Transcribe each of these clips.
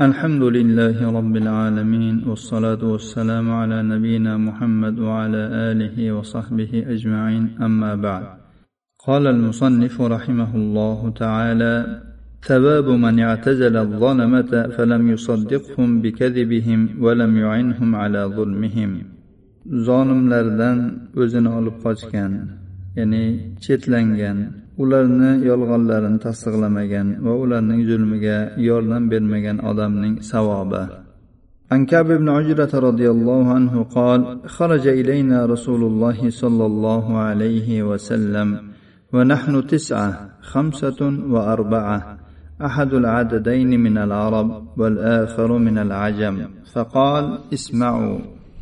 الحمد لله رب العالمين والصلاة والسلام على نبينا محمد وعلى آله وصحبه أجمعين أما بعد. قال المصنف رحمه الله تعالى ثواب من اعتزل الظلمة فلم يصدقهم بكذبهم ولم يعنهم على ظلمهم. ظالم لردن وزن qochgan ya'ni chetlangan. Ularni yolg'onlarini tasdiqlamagan va ularning zulmiga yordam bermagan odamning savobi. عن كعب بن عجرة رضي الله عنه قال خرج إلينا رسول الله صلى الله عليه وسلم ونحن تسعة خمسة وأربعة أحد العددين من العرب والآخر من العجم فقال اسمعوا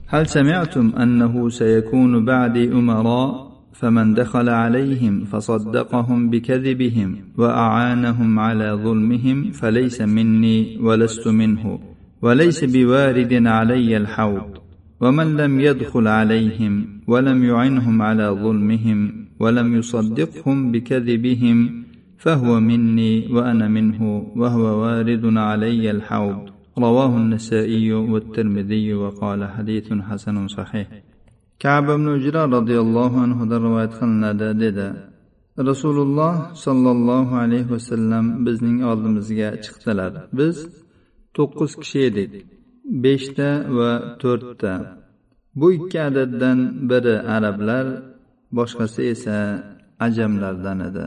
هل سمعتم أنه سيكون بعدي أمراء فمن دخل عليهم فصدقهم بكذبهم وأعانهم على ظلمهم فليس مني ولست منه وليس بوارد علي الحوض ومن لم يدخل عليهم ولم يعنهم على ظلمهم ولم يصدقهم بكذبهم فهو مني وأنا منه وهو وارد علي الحوض. رواه النسائي والترمذي وقال حديث حسن صحيح. Kab ibn ujra roziyallohu anhudan rivoyat qilinadi dedi. Rasululloh sollallohu alayhi vasallam bizning oldimizga chiqdilar. Biz to'qqiz kishi edik beshta va to'rtta. Bu ikki adaddan biri arablar boshqasi esa ajamlardan edi.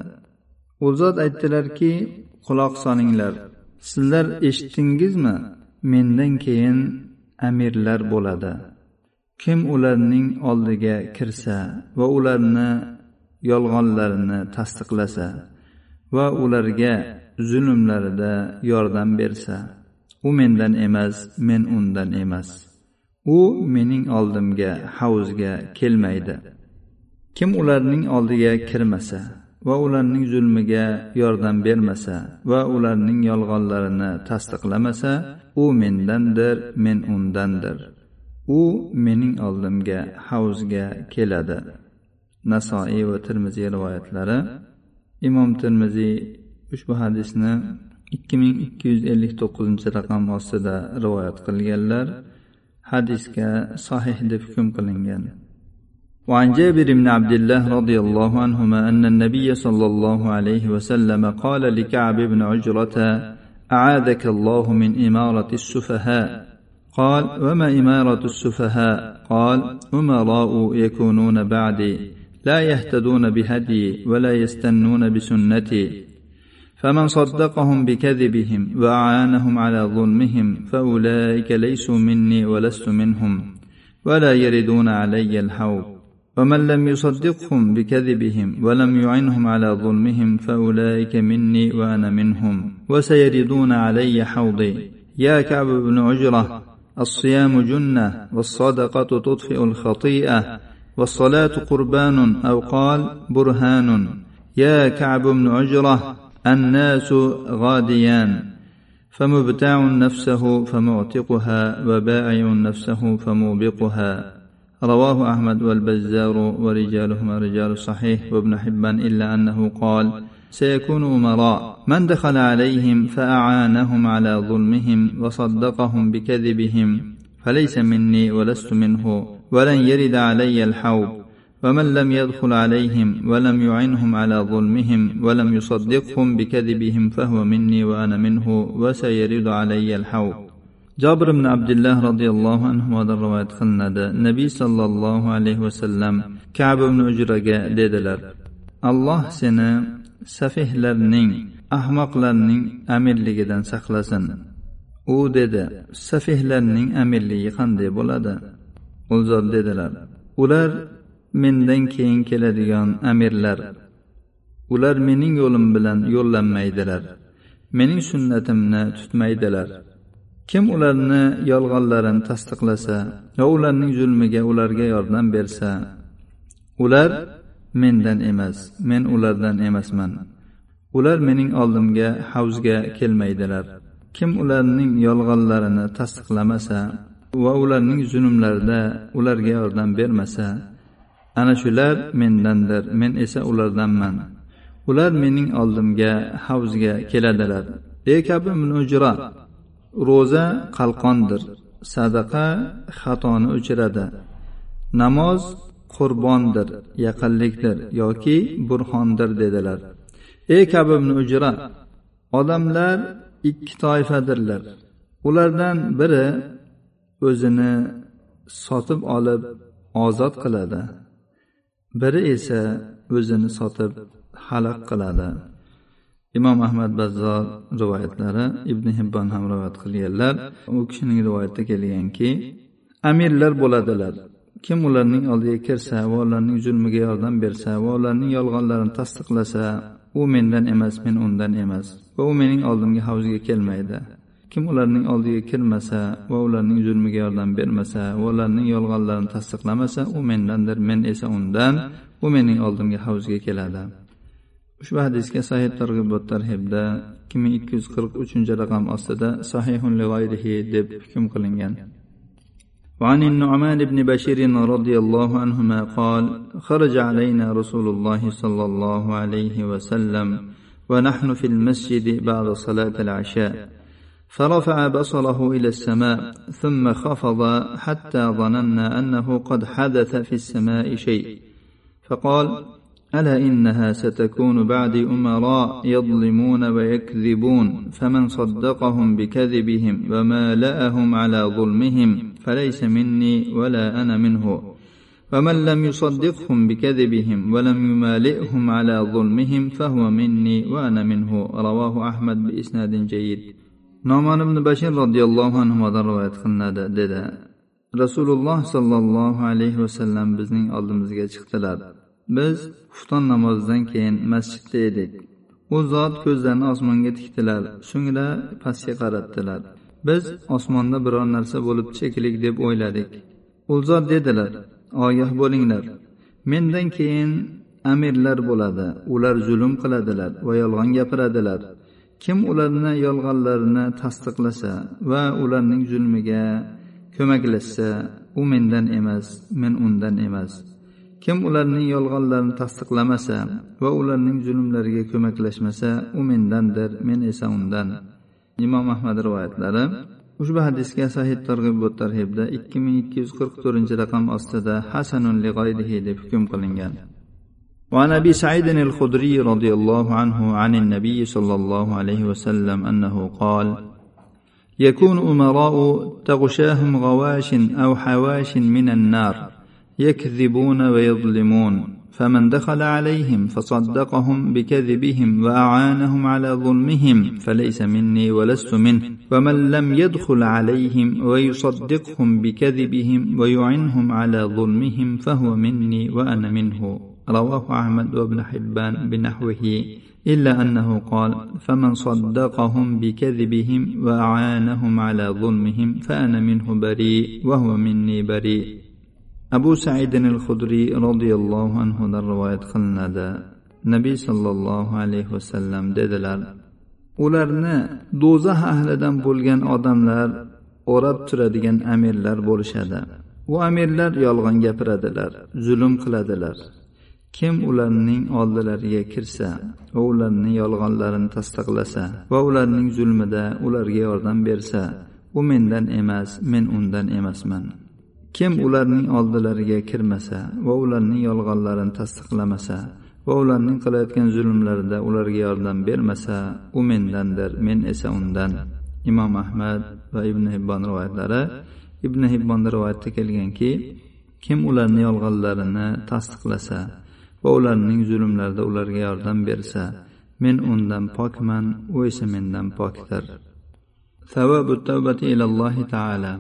U zot aytdilarki quloq solinglar sizlar eshitdingizmi mendan keyin amirlar bo'ladi. Kim ularning oldiga kirsa va ularni yolg'onlarini tasdiqlasa va ularga zulmlarida yordam bersa u mendan emas men undan emas. U mening oldimga havuzga kelmaydi. Kim ularning oldiga kirmasa va ularning zulmiga yordam bermasa va ularning yolg'onlarini tasdiqlamasa u mendandir men undandir. u mening oldimga havzga keladi nasoiy va termiziy rivoyatlari imom termiziy ushbu hadisni ikki ming ikki yuz ellik to'qqizinchi raqam ostida rivoyat qilganlar hadisga sahih deb hukm qilingan وعن جابر بن عبد الله رضي الله عنهما أن النبي صلى الله عليه وسلم قال لكعب بن عجرة أعاذك الله من إمارة السفهاء قال وما إمارة السفهاء؟ قال أمراء يكونون بعدي لا يهتدون بهدي ولا يستنون بسنتي. فمن صدقهم بكذبهم وأعانهم على ظلمهم فأولئك ليسوا مني ولست منهم ولا يردون علي الحوض. ومن لم يصدقهم بكذبهم ولم يعنهم على ظلمهم فأولئك مني وأنا منهم. وسيردون علي حوضي. يا كعب بن عجرة الصيام جنة والصدقة تطفئ الخطيئة والصلاة قربان أو قال برهان. يا كعب بن عجرة الناس غاديان. فمبتاع نفسه فمعتقها وبائع نفسه فموبقها. رواه أحمد والبزار ورجالهما رجال صحيح وابن حبان إلا أنه قال سيكون أمراء من دخل عليهم فأعانهم على ظلمهم وصدقهم بكذبهم. فليس مني ولست منه ولن يرد علي الحوض. ومن لم يدخل عليهم ولم يعنهم على ظلمهم ولم يصدقهم بكذبهم فهو مني وأنا منه وسيرد علي الحوض. jobir ibn abdulloh roziyallohu anhudan rivoyat qilinadi nabiy sollallohu alayhi vasallam kab ibn ujraga dedilar alloh seni safihlarning ahmoqlarning amirligidan saqlasin. U dedi safihlarning amirligi qanday bo'ladi? U zot dedilar ular mendan keyin keladigan amirlar. Ular mening yo'lim bilan yo'llanmaydilar. Mening sunnatimni tutmaydilar. Kim ularni yolg'onlarini tasdiqlasa va ularning zulmiga ularga yordam bersa ular mendan emas men ulardan emasman. Ular mening oldimga havzga kelmaydilar. Kim ularning yolg'onlarini tasdiqlamasa va ularning zulmlarida ularga yordam bermasa ana shular mendandir men esa ulardanman. Ular mening oldimga havzga keladilar. E kabi ujra ro'za qalqondir sadaqa xatoni o'chiradi namoz qurbondir yaqinlikdir yoki burxondir dedilar. Ey kabibni ujra odamlar ikki toifadirlar. Ulardan biri o'zini sotib olib ozod qiladi. Biri esa o'zini sotib halaq qiladi. Imom ahmad bazzor rivoyatlari ibn hibbon ham rivoyat qilganlar. U kishining rivoyatida kelganki amirlar bo'ladilar. Kim ularning oldiga kirsa va ularning zulmiga yordam bersa va ularning yolg'onlarini tasdiqlasa u mendan emas men undan emas va u mening oldimga havziga kelmaydi. Kim ularning oldiga kirmasa va ularning zulmiga yordam bermasa va ularning yolg'onlarini tasdiqlamasa u mendandir men esa undan u mening oldimga havziga keladi. Ushbu hadisga sahih targ'ibot tarhibda ikki ming ikki yuz qirq uchinchi raqam ostida sahihun deb hukm qilingan. وعن النعمان بن بشير رضي الله عنهما قال خرج علينا رسول الله صلى الله عليه وسلم ونحن في المسجد بعد صلاة العشاء. فرفع بصره إلى السماء ثم خفض حتى ظننا أنه قد حدث في السماء شيء. فقال ألا إنها ستكون بعد أمراء يظلمون ويكذبون فمن صدقهم بكذبهم ومالأهم على ظلمهم فليس مني ولا أنا منه ومن لم يصدقهم بكذبهم ولم يمالئهم على ظلمهم فهو مني وأنا منه رواه أحمد بإسناد جيد نعمان بن بشير رضي الله عنه رواية qilinadi dedi rasululloh sollallohu alayhi vasallam bizning oldimizga chiqdilar biz xufton namozidan keyin masjidda edik u zot ko'zlarini osmonga tikdilar so'ngra pastga qaratdilar Biz osmonda biror narsa bo'libdi shekilli deb o'yladik. U zot dedilar ogoh bo'linglar. Mendan keyin amirlar bo'ladi. Ular zulm qiladilar va yolg'on gapiradilar. Kim ularni yolg'onlarini tasdiqlasa va ularning zulmiga ko'maklashsa u mendan emas men undan emas. Kim ularning yolg'onlarini tasdiqlamasa va ularning zulmlariga ko'maklashmasa u mendandir men esa undan. Imom ahmad rivoyatlari ushbu hadisga sahih targ'ib va tarhibda ikki ming ikki yuz qirq to'rtinchi raqam ostida hasanun lig'oydihi deb hukm qilingan وعن ابي سعيد الخدري رضي الله عنه عن النبي صلى الله عليه وسلم انه قال يكون امراء تغشاهم غواش أو حواش من النار يكذبون ويظلمون فمن دخل عليهم فصدقهم بكذبهم وأعانهم على ظلمهم فليس مني ولست منه. ومن لم يدخل عليهم ويصدقهم بكذبهم ويعنهم على ظلمهم فهو مني وأنا منه. رواه أحمد وابن حبان بنحوه. إلا أنه قال فمن صدقهم بكذبهم وأعانهم على ظلمهم فأنا منه بريء وهو مني بريء. Abu saidin al hudriy roziyallohu anhudan rivoyat qilinadi. Nabiy sollallohu alayhi vasallam dedilar ularni do'zax ahlidan bo'lgan odamlar o'rab turadigan amirlar bo'lishadi. U amirlar yolg'on gapiradilar zulm qiladilar. Kim ularning oldilariga kirsa va ularning yolg'onlarini tasdiqlasa va ularning zulmida ularga yordam bersa u mendan emas men undan emasman. kim ularning oldilariga kirmasa va ularning yolg'onlarini tasdiqlamasa va ularning qilayotgan zulmlarida ularga yordam bermasa u mendandir men esa undan. Imom ahmad va ibn hibbon rivoyatlari. Ibn hibbonda rivoyatda kelganki kim ularni yolg'onlarini tasdiqlasa va ularning zulmlarida ularga yordam bersa men undan pokman u esa mendan pokdir. Savabu tavbati ilallohi taala.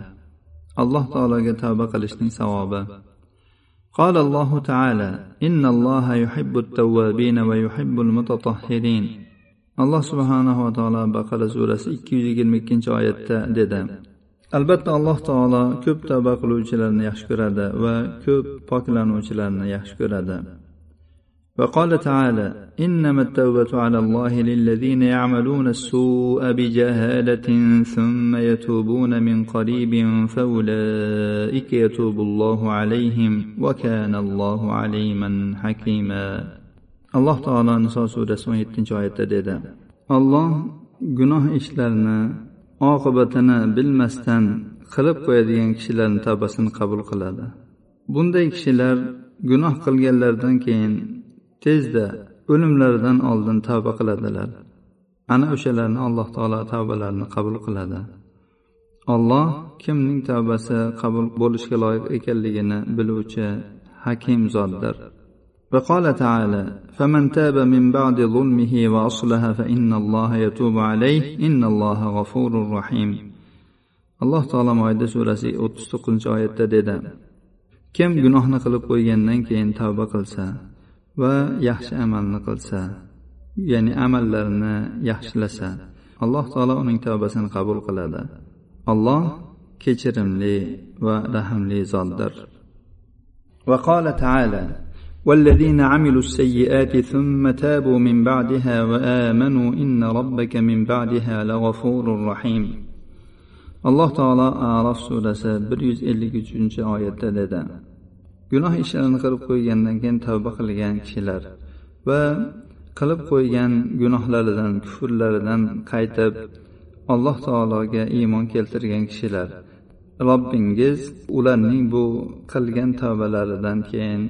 alloh taologa tavba qilishning savobi قال الله تعالى إن الله يحب التوابين ويحب المتطهرين alloh subhanahu va taolo baqara surasi ikki yuz yigirma ikkinchi oyatda dedi albatta alloh taolo ko'p tavba qiluvchilarni yaxshi ko'radi va ko'p poklanuvchilarni yaxshi ko'radi وقال تعالى انما التوبه على الله للذين يعملون السوء بجهاله ثم يتوبون من قريب فاولئك يتوب الله عليهم وكان الله عليما حكيما alloh taolo niso surasi o'n yettinchi oyatda dedi olloh gunoh ishlarni oqibatini bilmasdan qilib qo'yadigan kishilarni tavbasini qabul qiladi bunday kishilar gunoh qilganlaridan keyin tezda o'limlaridan oldin tavba qiladilar ana o'shalarni alloh taolo tavbalarini qabul qiladi olloh kimning tavbasi qabul bo'lishga loyiq ekanligini biluvchi hakim zotdir وقال تعالى فمن تاب من بعد ظلمه وأصلح فإن الله يتوب عليه إن الله غفور رحيم alloh taolo moyda surasi o'ttiz to'qqizinchi oyatda dedi kim gunohni qilib qo'ygandan keyin tavba qilsa va yaxshi amalni qilsa ya'ni amallarini yaxshilasa alloh taolo uning tavbasini qabul qiladi alloh kechirimli va rahmli zotdir وقال تعالى والذين عملوا السيئات ثم تابوا من بعدها وآمنوا إن ربك من بعدها لغفور رحيم alloh taolo arof surasi bir yuz ellik uchinchi oyatda dedi gunoh ishlarini qilib qo'ygandan keyin tavba qilgan kishilar va qilib qo'ygan gunohlaridan kufrlaridan qaytib alloh taologa iymon keltirgan kishilar. Robbingiz ularning bu qilgan tavbalaridan keyin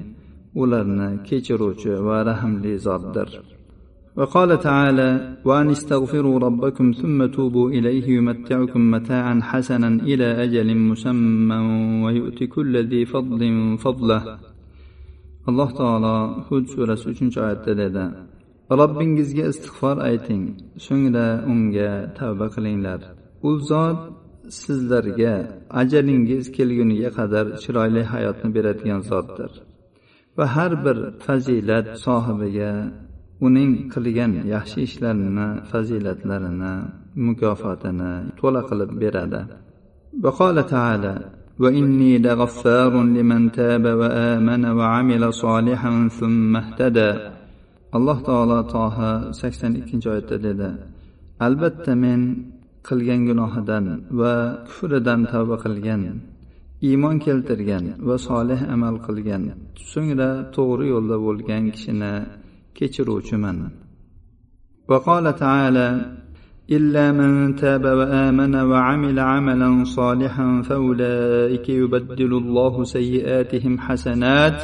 ularni kechiruvchi va rahmli zotdir. وقال تعالى وأن استغفروا ربكم ثم توبوا إليه يمتعكم متاعا حسنا إلى أجل مسمى ويؤتي كل ذي فضل فضله alloh taolo hud surasi uchinchi oyatda dedi robbingizga istig'for ayting so'ngra unga tavba qilinglar u zot sizlarga ajalingiz kelguniga qadar chiroyli hayotni beradigan zotdir va har bir fazilat sohibiga uning qilgan yaxshi ishlarini fazilatlarini mukofotini to'la qilib beradi وقال تعالى وإني لغفار لمن تاب وآمن وعمل صالحا ثم اهتدى alloh taolo toha sakson ikkinchi oyatda dedi albatta men qilgan gunohidan va kufridan tavba qilgan iymon keltirgan va solih amal qilgan so'ngra to'g'ri yo'lda bo'lgan kishini kechiruvchiman وقال تعالى إلا من تاب وآمن وعمل عملا صالحا فأولئك يبدل الله سيئاتهم حسنات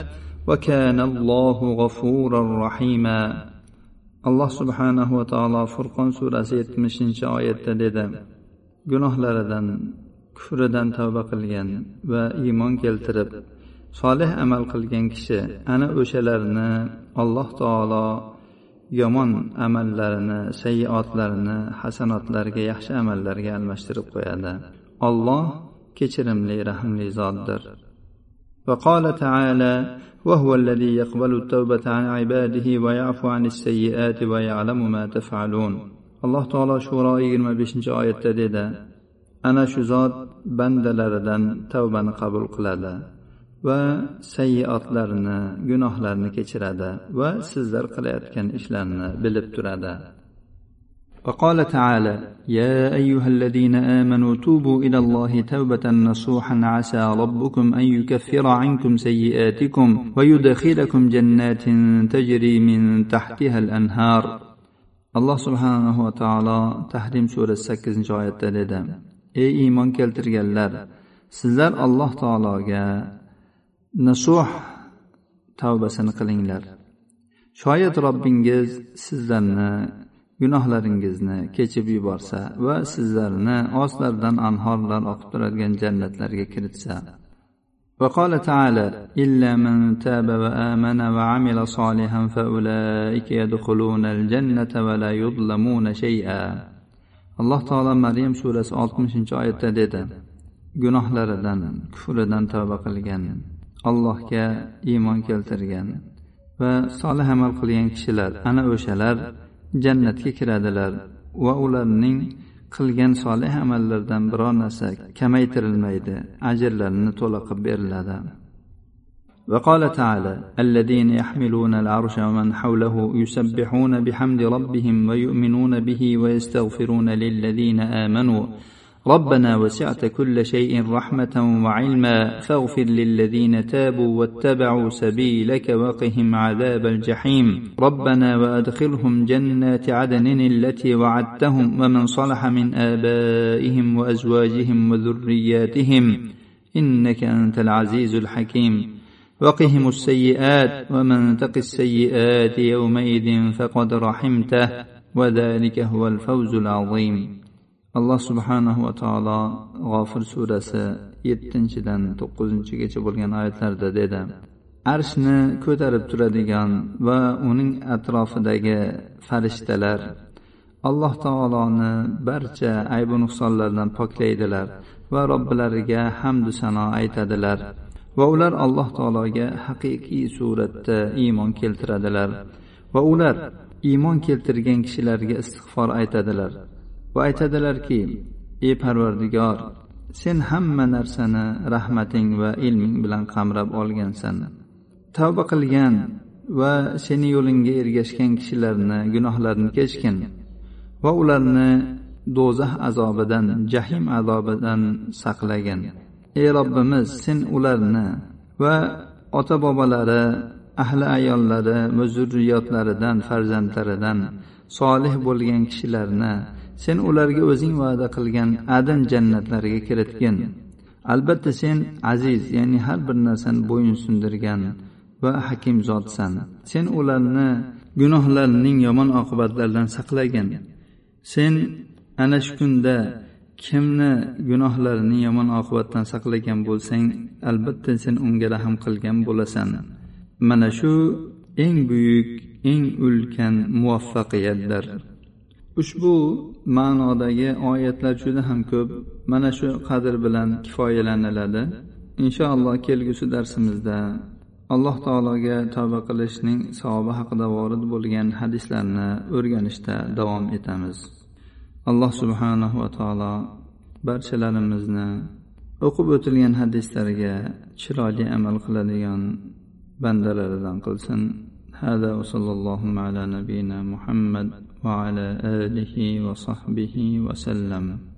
وكان الله غفورا رحيما alloh subhanahu va taolo furqon surasi yetmishinchi oyatda dedi gunohlaridan kufridan tavba qilgan va iymon keltirib solih amal qilgan kishi ana o'shalarni alloh taolo yomon amallarini sayyiotlarini hasanotlarga yaxshi amallarga almashtirib qo'yadi olloh kechirimli rahmli zotdir وقال تعالى وهو الذي يقبل التوبة عن عباده ويعفو عن السيئات ويعلم ما تفعلون alloh taolo shuro yigirma beshinchi oyatda dedi ana shu zot bandalaridan tavbani qabul qiladi va sayyiotlarni gunohlarni kechiradi va sizlar qilayotgan ishlarni bilib turadi وقال تعالى يا أيها الذين آمنوا توبوا إلى الله توبة نصوحا عسى ربكم أن يكفر عنكم سيئاتكم ويدخلكم جنات تجري من تحتها الأنهار alloh subhanahu va taolo tahrim surasi sakkizinchi oyatda dedi ey iymon keltirganlar sizlar alloh taologa nasuh tavbasini qilinglar shoyat robbingiz sizlarni gunohlaringizni kechib yuborsa va sizlarni ostlaridan anhorlar oqib turadigan jannatlarga kiritsa وقال تعالى إلا من تاب وآمن وعمل صالحا فأولئك يدخلون الجنة ولا يظلمون شيئا alloh taolo maryam surasi oltmishinchi oyatda dedi gunohlaridan kufridan tavba qilgan allohga iymon keltirgan va solih amal qilgan kishilar ana o'shalar jannatga kiradilar va ularning qilgan solih amallaridan biror narsa kamaytirilmaydi ajrlarini to'la qilib beriladi وقال تعالى الذين يحملون العرش ومن حوله يسبحون بحمد ربهم ويؤمنون به ويستغفرون للذين آمنوا ربنا وسعت كل شيء رحمة وعلما فاغفر للذين تابوا واتبعوا سبيلك وقهم عذاب الجحيم. ربنا وأدخلهم جنات عدن التي وعدتهم ومن صلح من آبائهم وأزواجهم وذرياتهم. إنك أنت العزيز الحكيم. وقهم السيئات ومن تق السيئات يومئذ فقد رحمته. وذلك هو الفوز العظيم. Alloh subhanahu va taolo g'ofir surasi yettinchidan to'qqizinchigacha bo'lgan oyatlarda dedi. Arshni ko'tarib turadigan va uning atrofidagi farishtalar alloh taoloni barcha aybu nuqsonlardan poklaydilar va robbilariga hamdu sano aytadilar va ular alloh taologa haqiqiy suratda iymon keltiradilar va ular iymon keltirgan kishilarga istig'for aytadilar. Va aytadilarki ey parvardigor sen hamma narsani rahmating va ilming bilan qamrab olgansan. Tavba qilgan va seni yo'lingga ergashgan kishilarni gunohlarini kechgin va ularni do'zax azobidan jahim azobidan saqlagin. Ey robbimiz sen ularni va ota bobolari ahli ayollari va zurriyotlaridan farzandlaridan solih bo'lgan kishilarni sen ularga o'zing va'da qilgan adan jannatlariga kiritgin. Albatta sen aziz ya'ni har bir narsani bo'yinsundirgan va hakim zotsan sen ularni gunohlarining yomon oqibatlaridan saqlagin sen ana shu kunda kimni gunohlarini yomon oqibatdan saqlagan bo'lsang albatta sen unga rahm qilgan bo'lasan. Mana shu eng buyuk eng ulkan muvaffaqiyatdir. ushbu ma'nodagi oyatlar juda ham ko'p. Mana shu qadr bilan kifoyalaniladi. Inshaalloh kelgusi darsimizda alloh taologa tavba qilishning savobi haqida vorid bo'lgan hadislarni o'rganishda davom etamiz. Alloh subhanahu va taolo barchalarimizni o'qib o'tilgan hadislarga chiroyli amal qiladigan bandalaridan qilsin. Hada va sallallohu ala nabiyina muhammad وعلى آله وصحبه وسلم.